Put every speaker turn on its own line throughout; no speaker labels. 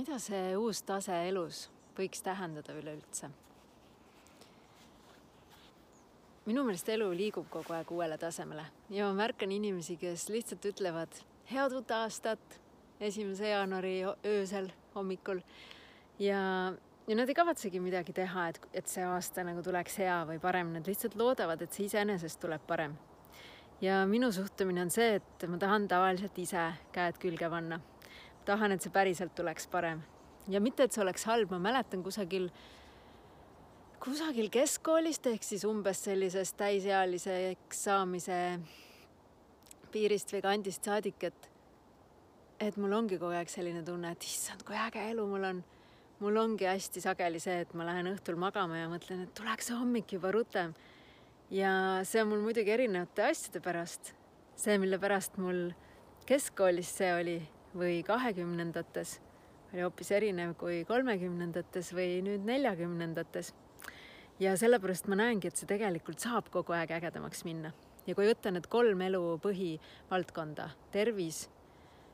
mida see uus tase elus võiks tähendada üleüldse? minu meelest elu liigub kogu aeg uuele tasemele ja ma märkan inimesi, kes lihtsalt ütlevad head uut aastat esimese jaanuari öösel hommikul ja, ja nad ei kavatsegi midagi teha, et, et see aasta nagu tuleks hea või parem, nad lihtsalt loodavad, et see iseenesest tuleb parem. ja minu suhtumine on see, et ma tahan tavaliselt ise käed külge panna. Tahan, et see päriselt tuleks parem ja mitte, et see oleks halb, ma mäletan kusagil kusagil keskkoolist ehk siis umbes sellisest täisealiseks saamise piirist või kandist saadik, et et mul ongi kogu aeg selline tunne, et issand, kui äge elu mul on. mul ongi hästi sageli see, et ma lähen õhtul magama ja mõtlen, et tuleks see hommik juba rutem. ja see on mul muidugi erinevate asjade pärast. see, mille pärast mul keskkoolis see oli või kahekümnendates oli hoopis erinev kui kolmekümnendates või nüüd neljakümnendates ja sellepärast ma näengi, et see tegelikult saab kogu aeg ägedamaks minna. ja kui võtta need kolm elu põhivaldkonda, tervis,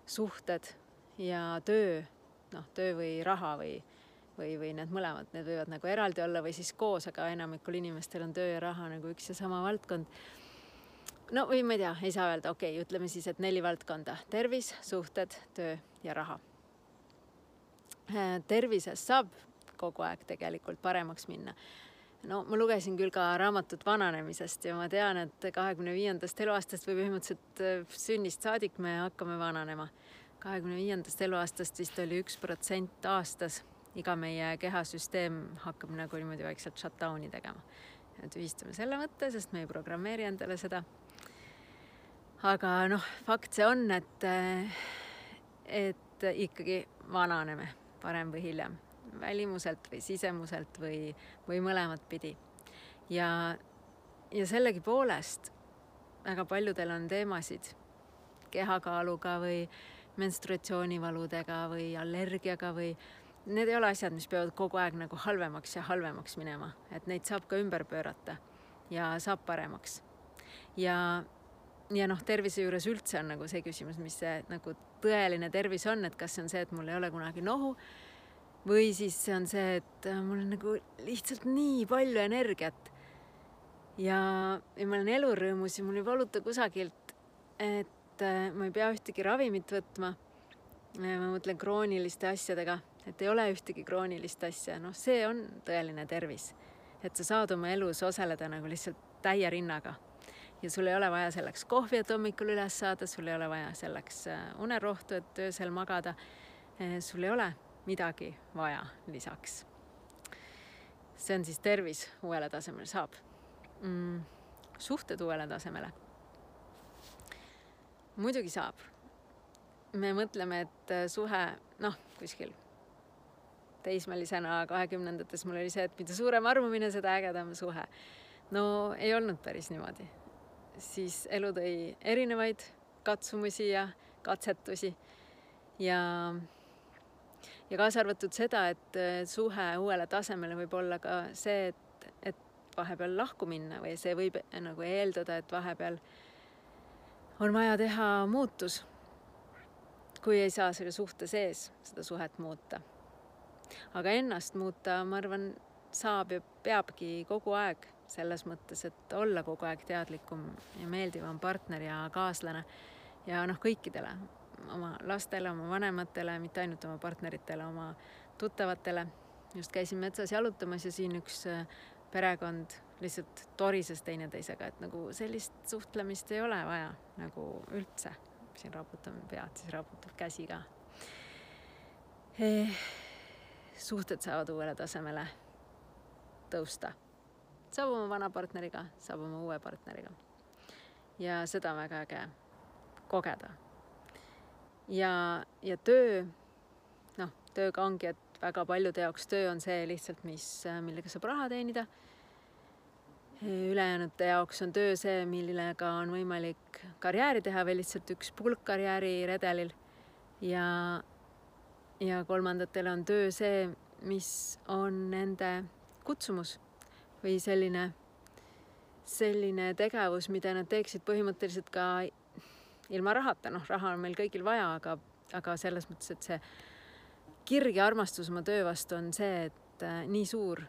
suhted ja töö, noh, töö või raha või, või, või need mõlemad, need võivad nagu eraldi olla või siis koos, aga enamikul inimestel on töö ja raha nagu üks ja sama valdkond. No või ma ei tea, ei saa öelda, okei okay,, ütleme siis, et neli valdkonda, tervis, suhted, töö ja raha. tervises saab kogu aeg tegelikult paremaks minna no ma lugesin küll ka raamatut vananemisest ja ma tean, et kahekümne viiendast eluaastast või põhimõtteliselt äh, sünnist saadik me hakkame vananema. kahekümne viiendast eluaastast vist oli üks protsent aastas, iga meie kehasüsteem hakkab nagu niimoodi vaikselt shutdown'i tegema. tühistame selle mõtte, sest me ei programmeeri endale seda. Aga noh, fakt see on, et, et ikkagi vananeme varem või hiljem välimuselt või sisemuselt või, või mõlemat pidi. ja, ja sellegipoolest väga paljudel on teemasid kehakaaluga või menstruatsioonivaludega või allergiaga või need ei ole asjad, mis peavad kogu aeg nagu halvemaks ja halvemaks minema, et neid saab ka ümber pöörata ja saab paremaks. ja, ja noh, tervise juures üldse on nagu see küsimus, mis see nagu tõeline tervis on, et kas see on see, et mul ei ole kunagi nohu või siis see on see, et äh, mul on nagu lihtsalt nii palju energiat. ja, ja ma olen elurõõmus ja mul ei valuta kusagilt, et äh, ma ei pea ühtegi ravimit võtma. ma mõtlen krooniliste asjadega, et ei ole ühtegi kroonilist asja, noh, see on tõeline tervis. et sa saad oma elus osaleda nagu lihtsalt täie rinnaga ja sul ei ole vaja selleks kohvi, et hommikul üles saada, sul ei ole vaja selleks äh, unerohtu, et öösel magada. sul ei ole midagi vaja lisaks. see on siis tervis uuele tasemele saab mm,. suhted uuele tasemele. muidugi saab. me mõtleme, et äh, suhe, noh, kuskil teismelisena kahekümnendates mul oli see, et mida suurem armumine, seda ägedam suhe. no ei olnud päris niimoodi. Siis elu tõi erinevaid katsumusi ja katsetusi ja ja kaasa arvatud seda, et suhe uuele tasemele võib olla ka see, et, et vahepeal lahku minna või see võib nagu eeldada, et vahepeal on vaja teha muutus, kui ei saa selle suhte sees seda suhet muuta. aga ennast muuta, ma arvan, saab ja peabki kogu aeg selles mõttes, et olla kogu aeg teadlikum ja meeldivam partner ja kaaslane ja noh, kõikidele oma lastele, oma vanematele, mitte ainult oma partneritele, oma tuttavatele. just käisin metsas jalutamas ja siin üks äh, perekond lihtsalt torises teineteisega, et nagu sellist suhtlemist ei ole vaja nagu üldse. siin raputame pead, siis raputab käsi ka eh,. suhted saavad uuele tasemele tõusta. Saab oma vana partneriga, saab oma uue partneriga. ja seda on väga äge kogeda ja, ja töö, noh, tööga ongi, et väga paljude jaoks töö on see lihtsalt, mis, millega saab raha teenida. ülejäänute jaoks on töö see, millega on võimalik karjääri teha või lihtsalt üks pulk karjääriredelil. ja, ja kolmandatele on töö see, mis on nende kutsumus või selline, selline tegevus, mida nad teeksid põhimõtteliselt ka ilma rahata, noh, raha on meil kõigil vaja, aga, aga selles mõttes, et see kirg ja armastus oma töö vastu on see, et äh, nii suur,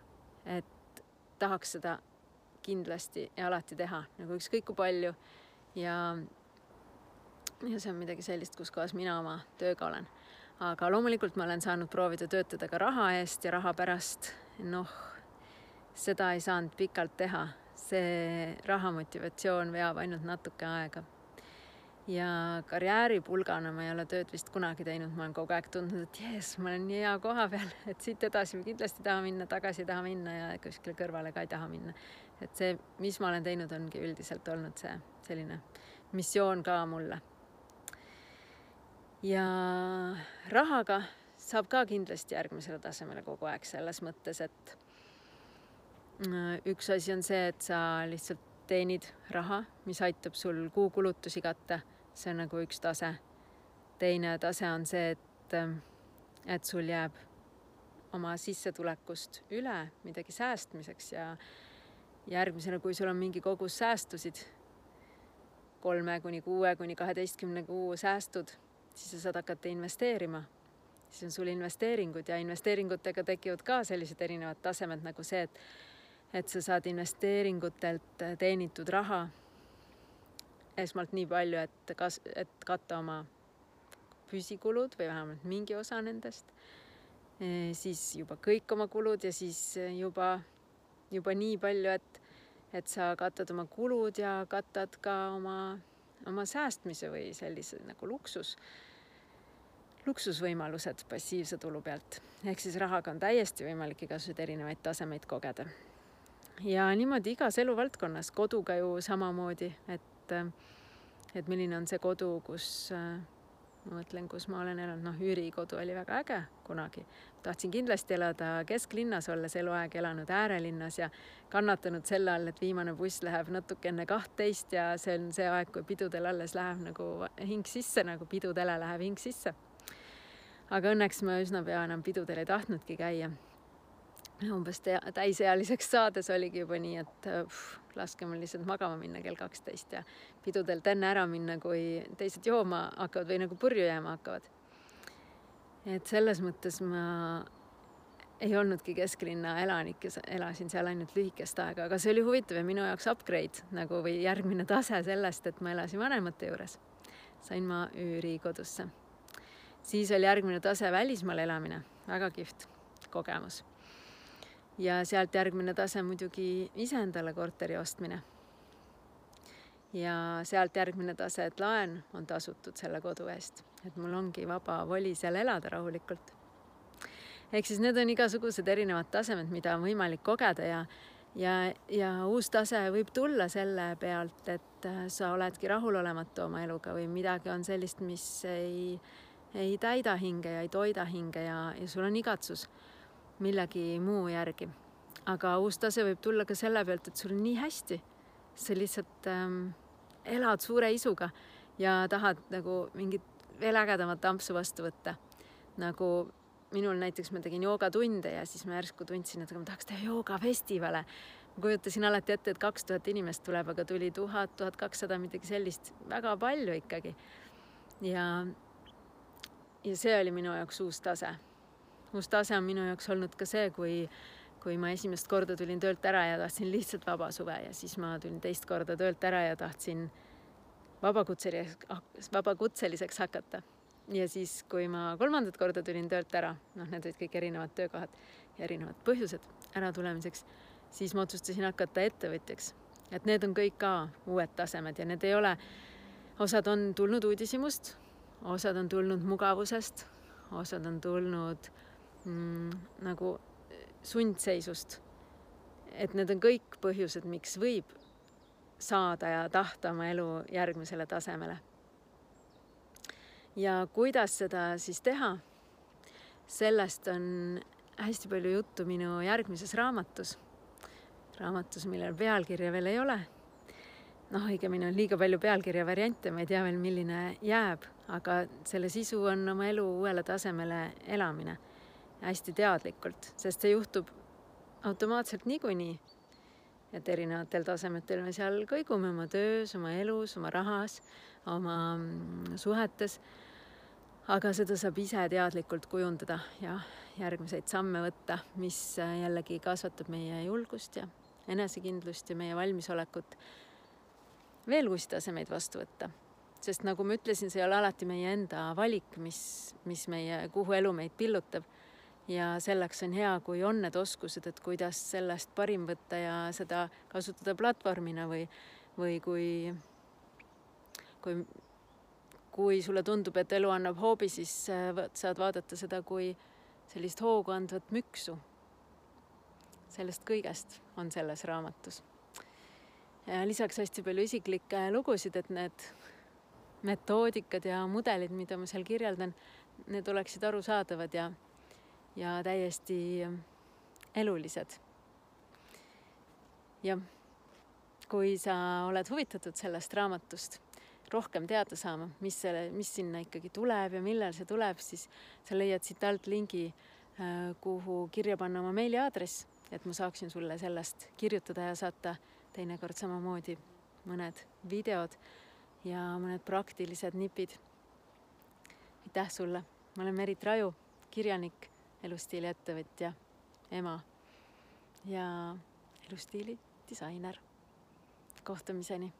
et tahaks seda kindlasti ja alati teha nagu ükskõik kui palju. Ja ja see on midagi sellist, kus kohas mina oma tööga olen. aga loomulikult ma olen saanud proovida töötada ka raha eest ja raha pärast, noh, seda ei saanud pikalt teha, see raha motivatsioon veab ainult natuke aega. ja karjääripulgana ma ei ole tööd vist kunagi teinud, ma olen kogu aeg tundnud, et jess, ma olen nii hea koha peal, et siit edasi ma kindlasti tahan minna, tagasi ei taha minna ja kuskile kõrvale ka ei taha minna. et see, mis ma olen teinud, ongi üldiselt olnud see selline missioon ka mulle ja rahaga saab ka kindlasti järgmisele tasemele kogu aeg selles mõttes, et üks asi on see, et sa lihtsalt teenid raha, mis aitab sul kuukulutusi katta, see on nagu üks tase. teine tase on see, et, äh, et sul jääb oma sissetulekust üle midagi säästmiseks ja järgmisena, kui sul on mingi kogus säästusid, kolme kuni kuue kuni kaheteistkümne kuu säästud siis sa saad hakata investeerima. siis on sul investeeringud ja investeeringutega tekivad ka sellised erinevad tasemed nagu see, et et sa saad investeeringutelt teenitud raha esmalt nii palju, et kas, et katta oma püsikulud või vähemalt mingi osa nendest, e, siis juba kõik oma kulud ja siis juba, juba nii palju, et, et sa katad oma kulud ja katad ka oma, oma säästmise või sellise nagu luksus luksusvõimalused passiivse tulu pealt. ehk siis rahaga on täiesti võimalik igasuguseid erinevaid tasemeid kogeda. Ja niimoodi igas eluvaldkonnas, koduga ju samamoodi, et, et milline on see kodu, kus ma mõtlen, kus ma olen elanud, noh, üürikodu oli väga äge kunagi. tahtsin kindlasti elada kesklinnas, olles eluaeg elanud äärelinnas ja kannatanud selle all, et viimane buss läheb natuke enne kahtteist ja see on see aeg, kui pidudel alles läheb nagu hing sisse, nagu pidudele läheb hing sisse aga õnneks ma üsna pea enam pidudel ei tahtnudki käia. Umbes täisealiseks saades oligi juba nii, et pff, laske mul lihtsalt magama minna kell kaksteist ja pidudelt enne ära minna, kui teised jooma hakkavad või nagu purju jääma hakkavad. et selles mõttes ma ei olnudki kesklinna elanik ja elasin seal ainult lühikest aega, aga see oli huvitav ja minu jaoks upgrade nagu või järgmine tase sellest, et ma elasin vanemate juures. sain ma üürikodusse siis oli järgmine tase välismaal elamine, väga kihvt kogemus. Ja sealt järgmine tase muidugi iseendale korteri ostmine. ja sealt järgmine tase, et laen on tasutud selle kodu eest, et mul ongi vaba voli seal elada rahulikult. ehk siis need on igasugused erinevad tasemed, mida on võimalik kogeda ja ja, ja uus tase võib tulla selle pealt, et sa oledki rahulolematu oma eluga või midagi on sellist, mis ei ei täida hinge ja ei toida hinge ja, ja sul on igatsus millegi muu järgi. aga uus tase võib tulla ka selle pealt, et sul on nii hästi, sa lihtsalt ähm, elad suure isuga ja tahad nagu mingit veel ägedamat ampsu vastu võtta. nagu minul näiteks ma tegin joogatunde ja siis ma järsku tundsin, et ma tahaks teha joogafestivale. ma kujutasin alati ette, et kaks tuhat inimest tuleb, aga tuli tuhat, tuhat kakssada, midagi sellist, väga palju ikkagi. ja ja see oli minu jaoks uus tase. Uus tase on minu jaoks olnud ka see, kui, kui ma esimest korda tulin töölt ära ja tahtsin lihtsalt vaba suve ja siis ma tulin teist korda töölt ära ja tahtsin vabakutseliseks, vabakutseliseks hakata. ja siis, kui ma kolmandat korda tulin töölt ära, noh, need olid kõik erinevad töökohad ja erinevad põhjused äratulemiseks, siis ma otsustasin hakata ettevõtjaks. et need on kõik ka uued tasemed ja need ei ole, osad on tulnud uudishimust osad on tulnud mugavusest, osad on tulnud mm, nagu sundseisust. et need on kõik põhjused, miks võib saada ja tahta oma elu järgmisele tasemele. ja kuidas seda siis teha? sellest on hästi palju juttu minu järgmises raamatus. raamatus, millel pealkirja veel ei ole noh, õigemini on liiga palju pealkirja variante, ma ei tea veel, milline jääb, aga selle sisu on oma elu uuele tasemele elamine hästi teadlikult, sest see juhtub automaatselt niikuinii. et erinevatel tasemetel me seal kõigume oma töös, oma elus, oma rahas, oma mm, suhetes. aga seda saab ise teadlikult kujundada ja järgmiseid samme võtta, mis jällegi kasvatab meie julgust ja enesekindlust ja meie valmisolekut veel uusi tasemeid vastu võtta. sest nagu ma ütlesin, see ei ole alati meie enda valik, mis, mis meie, kuhu elu meid pillutab. Ja selleks on hea, kui on need oskused, et kuidas sellest parim võtta ja seda kasutada platvormina või, või kui, kui, kui sulle tundub, et elu annab hoobi, siis saad vaadata seda kui sellist hoogu andvat müksu. sellest kõigest on selles raamatus lisaks hästi palju isiklikke lugusid, et need metoodikad ja mudelid, mida ma seal kirjeldan, need oleksid arusaadavad ja, ja täiesti elulised. jah, kui sa oled huvitatud sellest raamatust, rohkem teada saama, mis selle, mis sinna ikkagi tuleb ja millal see tuleb, siis sa leiad siit alt lingi, äh, kuhu kirja panna oma meiliaadress, et ma saaksin sulle sellest kirjutada ja saata teinekord samamoodi mõned videod ja mõned praktilised nipid. aitäh sulle, ma olen Merit Raju, kirjanik, elustiili ettevõtja, ema ja elustiili disainer. kohtumiseni